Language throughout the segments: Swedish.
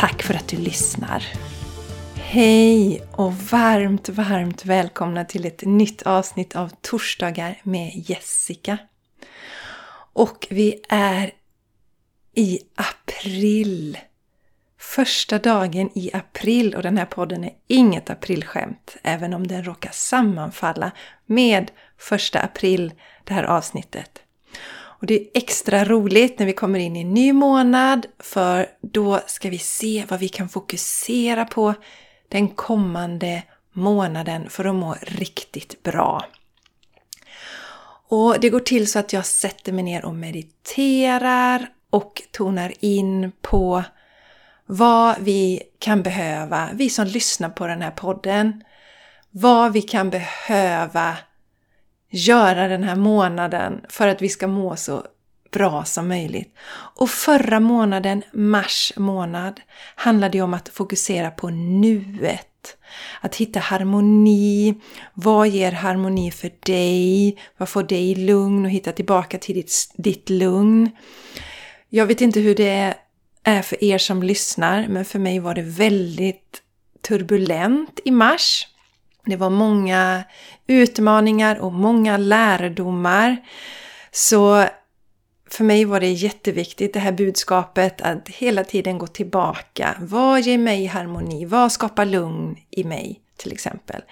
Tack för att du lyssnar! Hej och varmt, varmt välkomna till ett nytt avsnitt av Torsdagar med Jessica. Och vi är i april. Första dagen i april och den här podden är inget aprilskämt, även om den råkar sammanfalla med första april, det här avsnittet. Och det är extra roligt när vi kommer in i en ny månad för då ska vi se vad vi kan fokusera på den kommande månaden för att må riktigt bra. Och det går till så att jag sätter mig ner och mediterar och tonar in på vad vi kan behöva, vi som lyssnar på den här podden, vad vi kan behöva göra den här månaden för att vi ska må så bra som möjligt. Och förra månaden, mars månad, handlade ju om att fokusera på nuet. Att hitta harmoni. Vad ger harmoni för dig? Vad får dig lugn och hitta tillbaka till ditt, ditt lugn? Jag vet inte hur det är för er som lyssnar, men för mig var det väldigt turbulent i mars. Det var många utmaningar och många lärdomar. Så för mig var det jätteviktigt det här budskapet att hela tiden gå tillbaka. Vad ger mig harmoni? Vad skapar lugn i mig? Till exempel.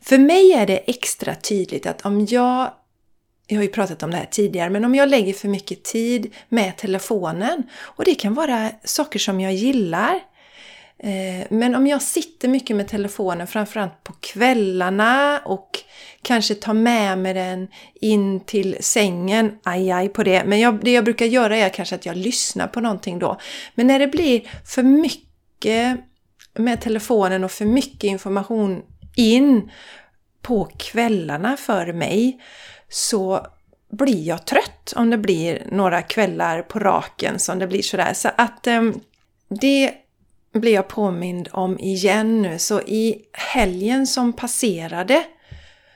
För mig är det extra tydligt att om jag jag har ju pratat om det här tidigare, men om jag lägger för mycket tid med telefonen och det kan vara saker som jag gillar Eh, men om jag sitter mycket med telefonen, framförallt på kvällarna och kanske tar med mig den in till sängen, aj aj på det. Men jag, det jag brukar göra är kanske att jag lyssnar på någonting då. Men när det blir för mycket med telefonen och för mycket information in på kvällarna för mig så blir jag trött om det blir några kvällar på raken som det blir sådär. Så att eh, det blir jag påmind om igen nu. Så i helgen som passerade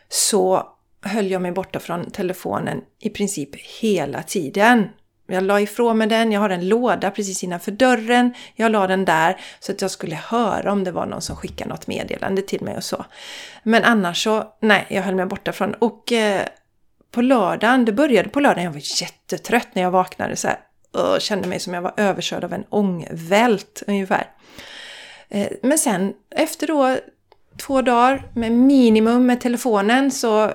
så höll jag mig borta från telefonen i princip hela tiden. Jag la ifrån mig den, jag har en låda precis innanför dörren. Jag la den där så att jag skulle höra om det var någon som skickade något meddelande till mig och så. Men annars så, nej, jag höll mig borta från och eh, på lördagen, det började på lördagen, jag var jättetrött när jag vaknade så här, och kände mig som jag var överkörd av en ångvält ungefär. Eh, men sen efter då två dagar med minimum med telefonen så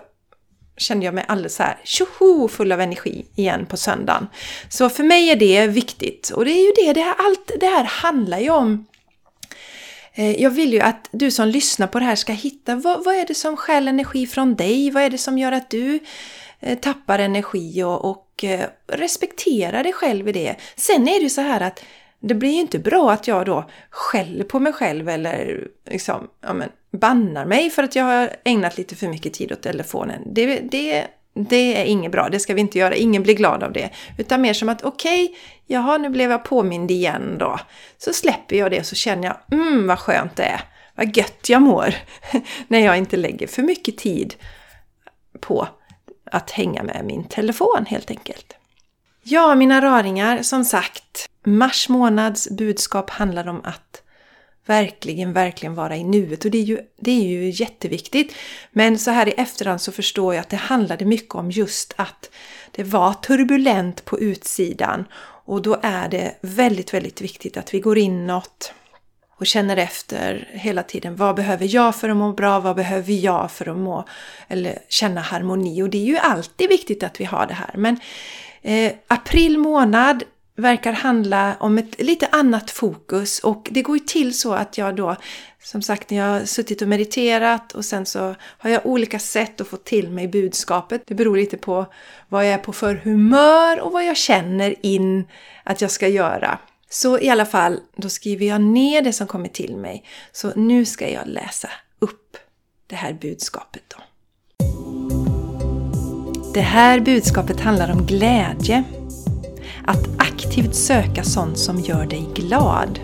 kände jag mig alldeles så här tjoho full av energi igen på söndagen. Så för mig är det viktigt och det är ju det, det här, allt det här handlar ju om. Eh, jag vill ju att du som lyssnar på det här ska hitta vad, vad är det som stjäl energi från dig? Vad är det som gör att du Eh, tappar energi och, och eh, respektera dig själv i det. Sen är det ju så här att det blir ju inte bra att jag då skäller på mig själv eller liksom, ja men, bannar mig för att jag har ägnat lite för mycket tid åt telefonen. Det, det, det är inget bra, det ska vi inte göra, ingen blir glad av det. Utan mer som att okej, okay, jaha nu blev jag påmind igen då. Så släpper jag det och så känner jag, mm vad skönt det är, vad gött jag mår. när jag inte lägger för mycket tid på att hänga med min telefon helt enkelt. Ja, mina raringar, som sagt, mars månads budskap handlar om att verkligen, verkligen vara i nuet och det är, ju, det är ju jätteviktigt. Men så här i efterhand så förstår jag att det handlade mycket om just att det var turbulent på utsidan och då är det väldigt, väldigt viktigt att vi går inåt och känner efter hela tiden. Vad behöver jag för att må bra? Vad behöver jag för att må eller känna harmoni? Och det är ju alltid viktigt att vi har det här. Men eh, april månad verkar handla om ett lite annat fokus och det går ju till så att jag då som sagt när jag har suttit och mediterat och sen så har jag olika sätt att få till mig budskapet. Det beror lite på vad jag är på för humör och vad jag känner in att jag ska göra. Så i alla fall, då skriver jag ner det som kommer till mig. Så nu ska jag läsa upp det här budskapet då. Det här budskapet handlar om glädje. Att aktivt söka sånt som gör dig glad.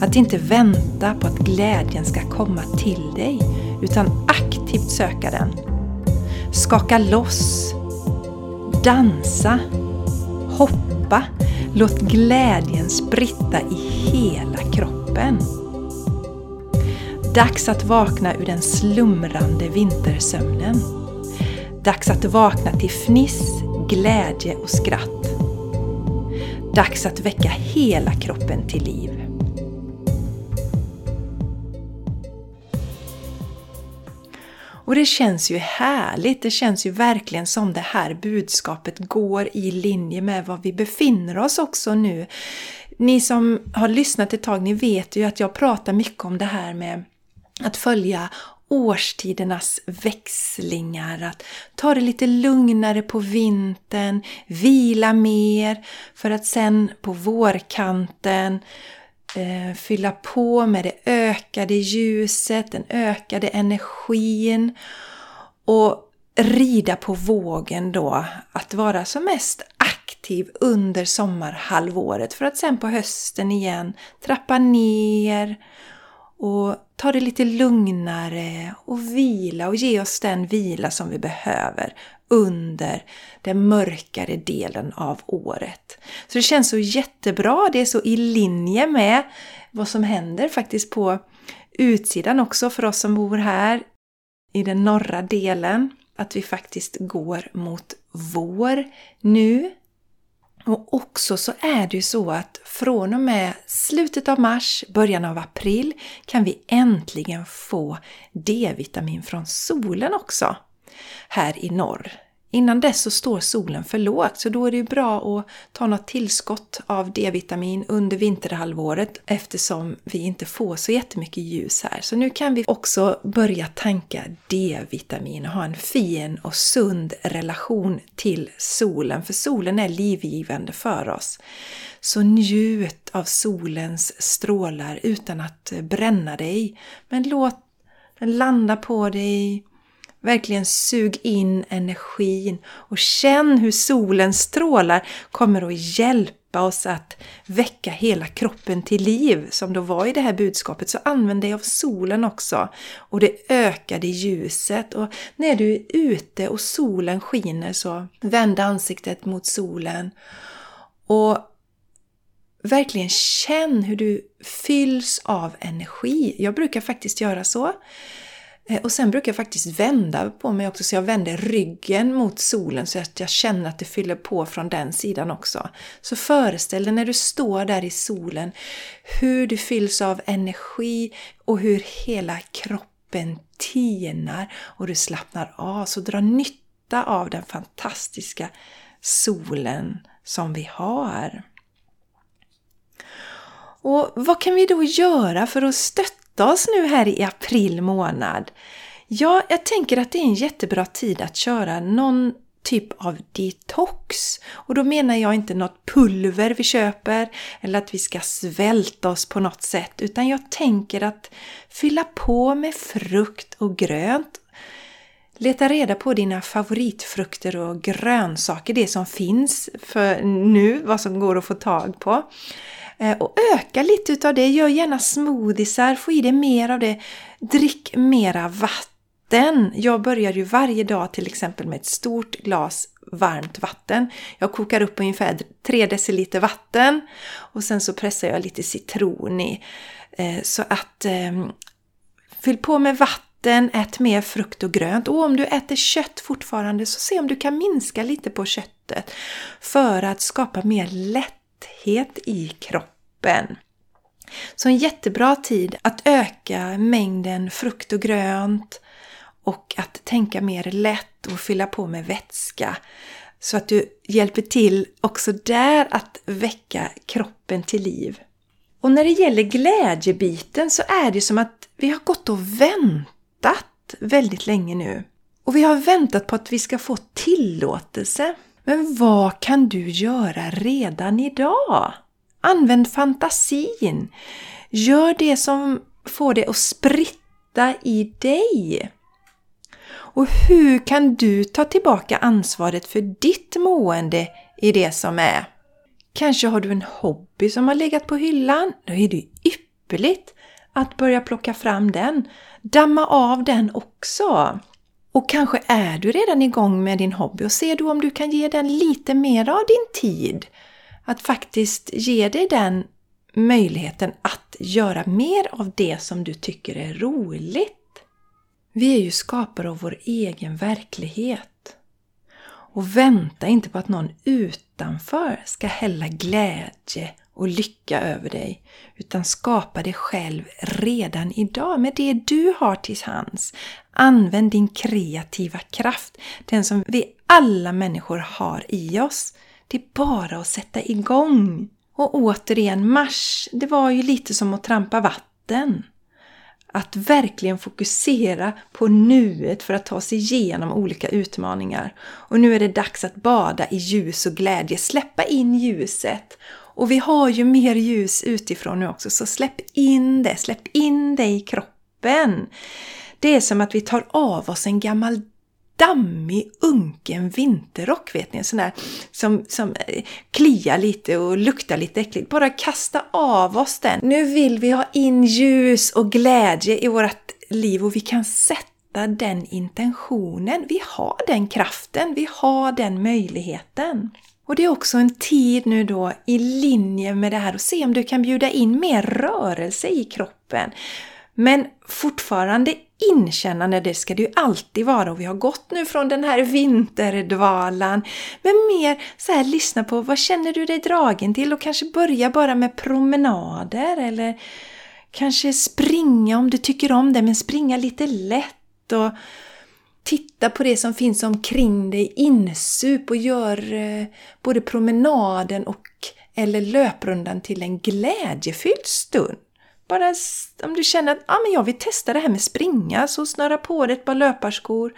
Att inte vänta på att glädjen ska komma till dig, utan aktivt söka den. Skaka loss. Dansa. Hoppa. Låt glädjen spritta i hela kroppen. Dags att vakna ur den slumrande vintersömnen. Dags att vakna till fniss, glädje och skratt. Dags att väcka hela kroppen till liv. Och det känns ju härligt, det känns ju verkligen som det här budskapet går i linje med var vi befinner oss också nu. Ni som har lyssnat ett tag, ni vet ju att jag pratar mycket om det här med att följa årstidernas växlingar, att ta det lite lugnare på vintern, vila mer för att sen på vårkanten eh, fylla på med det ökade ljuset, den ökade energin och rida på vågen då, att vara som mest aktiv under sommarhalvåret för att sen på hösten igen trappa ner och ta det lite lugnare och vila och ge oss den vila som vi behöver under den mörkare delen av året. Så det känns så jättebra, det är så i linje med vad som händer faktiskt på utsidan också för oss som bor här i den norra delen. Att vi faktiskt går mot vår nu. Och också så är det ju så att från och med slutet av mars, början av april kan vi äntligen få D-vitamin från solen också här i norr. Innan dess så står solen för lågt så då är det ju bra att ta något tillskott av D-vitamin under vinterhalvåret eftersom vi inte får så jättemycket ljus här. Så nu kan vi också börja tanka D-vitamin och ha en fin och sund relation till solen för solen är livgivande för oss. Så njut av solens strålar utan att bränna dig. Men låt den landa på dig, Verkligen sug in energin och känn hur solens strålar kommer att hjälpa oss att väcka hela kroppen till liv. Som då var i det här budskapet så använd dig av solen också och det ökade ljuset. Och när du är ute och solen skiner så vänd ansiktet mot solen och verkligen känn hur du fylls av energi. Jag brukar faktiskt göra så. Eh, och sen brukar jag faktiskt vända på mig också, så jag vänder ryggen mot solen så att jag känner att det fyller på från den sidan också. Så föreställ dig när du står där i solen hur du fylls av energi och hur hela kroppen tinar och du slappnar av. Så dra nytta av den fantastiska solen som vi har. Och vad kan vi då göra för att stötta oss nu här i april månad? Ja, jag tänker att det är en jättebra tid att köra någon typ av detox. Och då menar jag inte något pulver vi köper eller att vi ska svälta oss på något sätt utan jag tänker att fylla på med frukt och grönt. Leta reda på dina favoritfrukter och grönsaker, det som finns för nu, vad som går att få tag på. Eh, och öka lite utav det. Gör gärna smoothiesar, få i dig mer av det. Drick mera vatten. Jag börjar ju varje dag till exempel med ett stort glas varmt vatten. Jag kokar upp ungefär 3 deciliter vatten och sen så pressar jag lite citron i. Eh, så att ehm, fyll på med vatten, ät mer frukt och grönt. Och om du äter kött fortfarande så se om du kan minska lite på köttet för att skapa mer lätthet i kroppen. Så en jättebra tid att öka mängden frukt och grönt och att tänka mer lätt och fylla på med vätska. Så att du hjälper till också där att väcka kroppen till liv. Och när det gäller glädjebiten så är det som att vi har gått och väntat väldigt länge nu. Och vi har väntat på att vi ska få tillåtelse men vad kan du göra redan idag? Använd fantasin. Gör det som får det att spritta i dig. Och hur kan du ta tillbaka ansvaret för ditt mående i det som är? Kanske har du en hobby som har legat på hyllan? Då är det ypperligt att börja plocka fram den. Damma av den också. Och kanske är du redan igång med din hobby och ser du om du kan ge den lite mer av din tid. Att faktiskt ge dig den möjligheten att göra mer av det som du tycker är roligt. Vi är ju skapare av vår egen verklighet. Och vänta inte på att någon utanför ska hälla glädje och lycka över dig. Utan skapa det själv redan idag med det du har till hands. Använd din kreativa kraft, den som vi alla människor har i oss. Det är bara att sätta igång. Och återigen, mars, det var ju lite som att trampa vatten. Att verkligen fokusera på nuet för att ta sig igenom olika utmaningar. Och nu är det dags att bada i ljus och glädje, släppa in ljuset. Och vi har ju mer ljus utifrån nu också, så släpp in det, släpp in det i kroppen. Det är som att vi tar av oss en gammal dammig, unken vinterrock, vet ni? En sån där som, som eh, kliar lite och luktar lite äckligt. Bara kasta av oss den. Nu vill vi ha in ljus och glädje i vårt liv och vi kan sätta den intentionen. Vi har den kraften, vi har den möjligheten. Och det är också en tid nu då i linje med det här att se om du kan bjuda in mer rörelse i kroppen. Men fortfarande inkännande, det ska det ju alltid vara och vi har gått nu från den här vinterdvalan. Men mer så här, lyssna på vad känner du dig dragen till och kanske börja bara med promenader eller kanske springa om du tycker om det, men springa lite lätt och titta på det som finns omkring dig, insup och gör eh, både promenaden och eller löprundan till en glädjefylld stund. Bara om du känner att ah, men jag vill testa det här med springa, så snöra på dig ett par löparskor,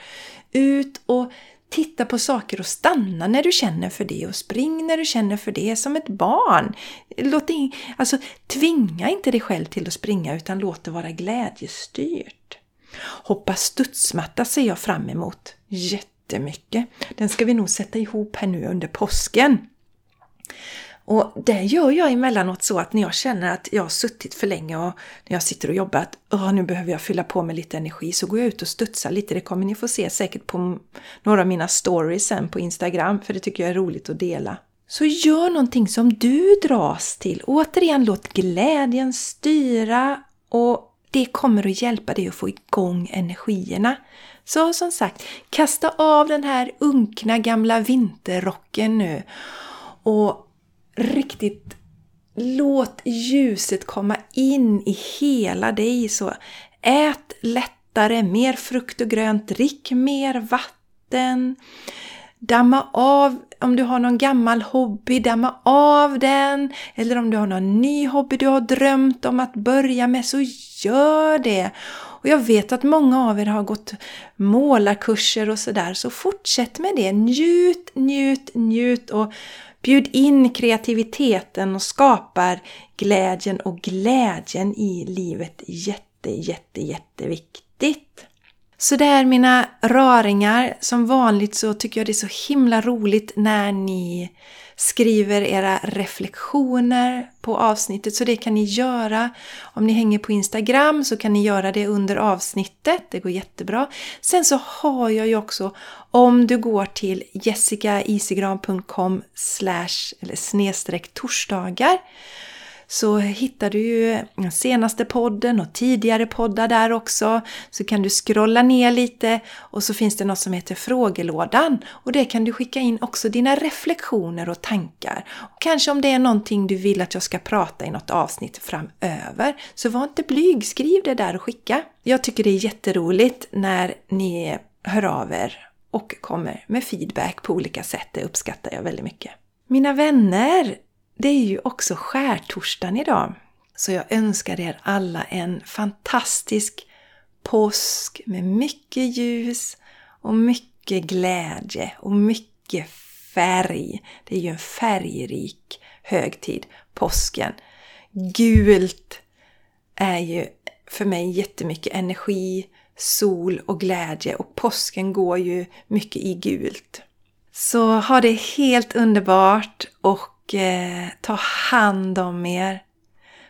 ut och titta på saker och stanna när du känner för det och spring när du känner för det som ett barn. Låt in, alltså, tvinga inte dig själv till att springa utan låt det vara glädjestyrt. Hoppa studsmatta ser jag fram emot jättemycket. Den ska vi nog sätta ihop här nu under påsken. Och det gör jag emellanåt så att när jag känner att jag har suttit för länge och när jag sitter och jobbar att nu behöver jag fylla på med lite energi så går jag ut och studsar lite. Det kommer ni få se säkert på några av mina stories sen på Instagram för det tycker jag är roligt att dela. Så gör någonting som du dras till. Återigen, låt glädjen styra och det kommer att hjälpa dig att få igång energierna. Så som sagt, kasta av den här unkna gamla vinterrocken nu och riktigt låt ljuset komma in i hela dig. Så ät lättare, mer frukt och grönt, drick mer vatten. Damma av, om du har någon gammal hobby, damma av den. Eller om du har någon ny hobby du har drömt om att börja med, så gör det. Och jag vet att många av er har gått målarkurser och sådär, så fortsätt med det. Njut, njut, njut och Bjud in kreativiteten och skapar glädjen och glädjen i livet jätte, jätte, jätteviktigt. Så där mina raringar, som vanligt så tycker jag det är så himla roligt när ni skriver era reflektioner på avsnittet så det kan ni göra. Om ni hänger på Instagram så kan ni göra det under avsnittet, det går jättebra. Sen så har jag ju också, om du går till jessicaisigran.com slash eller snedstreck torsdagar så hittar du ju den senaste podden och tidigare poddar där också. Så kan du scrolla ner lite och så finns det något som heter frågelådan. Och det kan du skicka in också dina reflektioner och tankar. Och kanske om det är någonting du vill att jag ska prata i något avsnitt framöver. Så var inte blyg, skriv det där och skicka. Jag tycker det är jätteroligt när ni hör av er och kommer med feedback på olika sätt. Det uppskattar jag väldigt mycket. Mina vänner, det är ju också skärtorsdagen idag. Så jag önskar er alla en fantastisk påsk med mycket ljus och mycket glädje och mycket färg. Det är ju en färgrik högtid, påsken. Gult är ju för mig jättemycket energi, sol och glädje och påsken går ju mycket i gult. Så ha det helt underbart och eh, ta hand om er.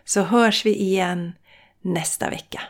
Så hörs vi igen nästa vecka.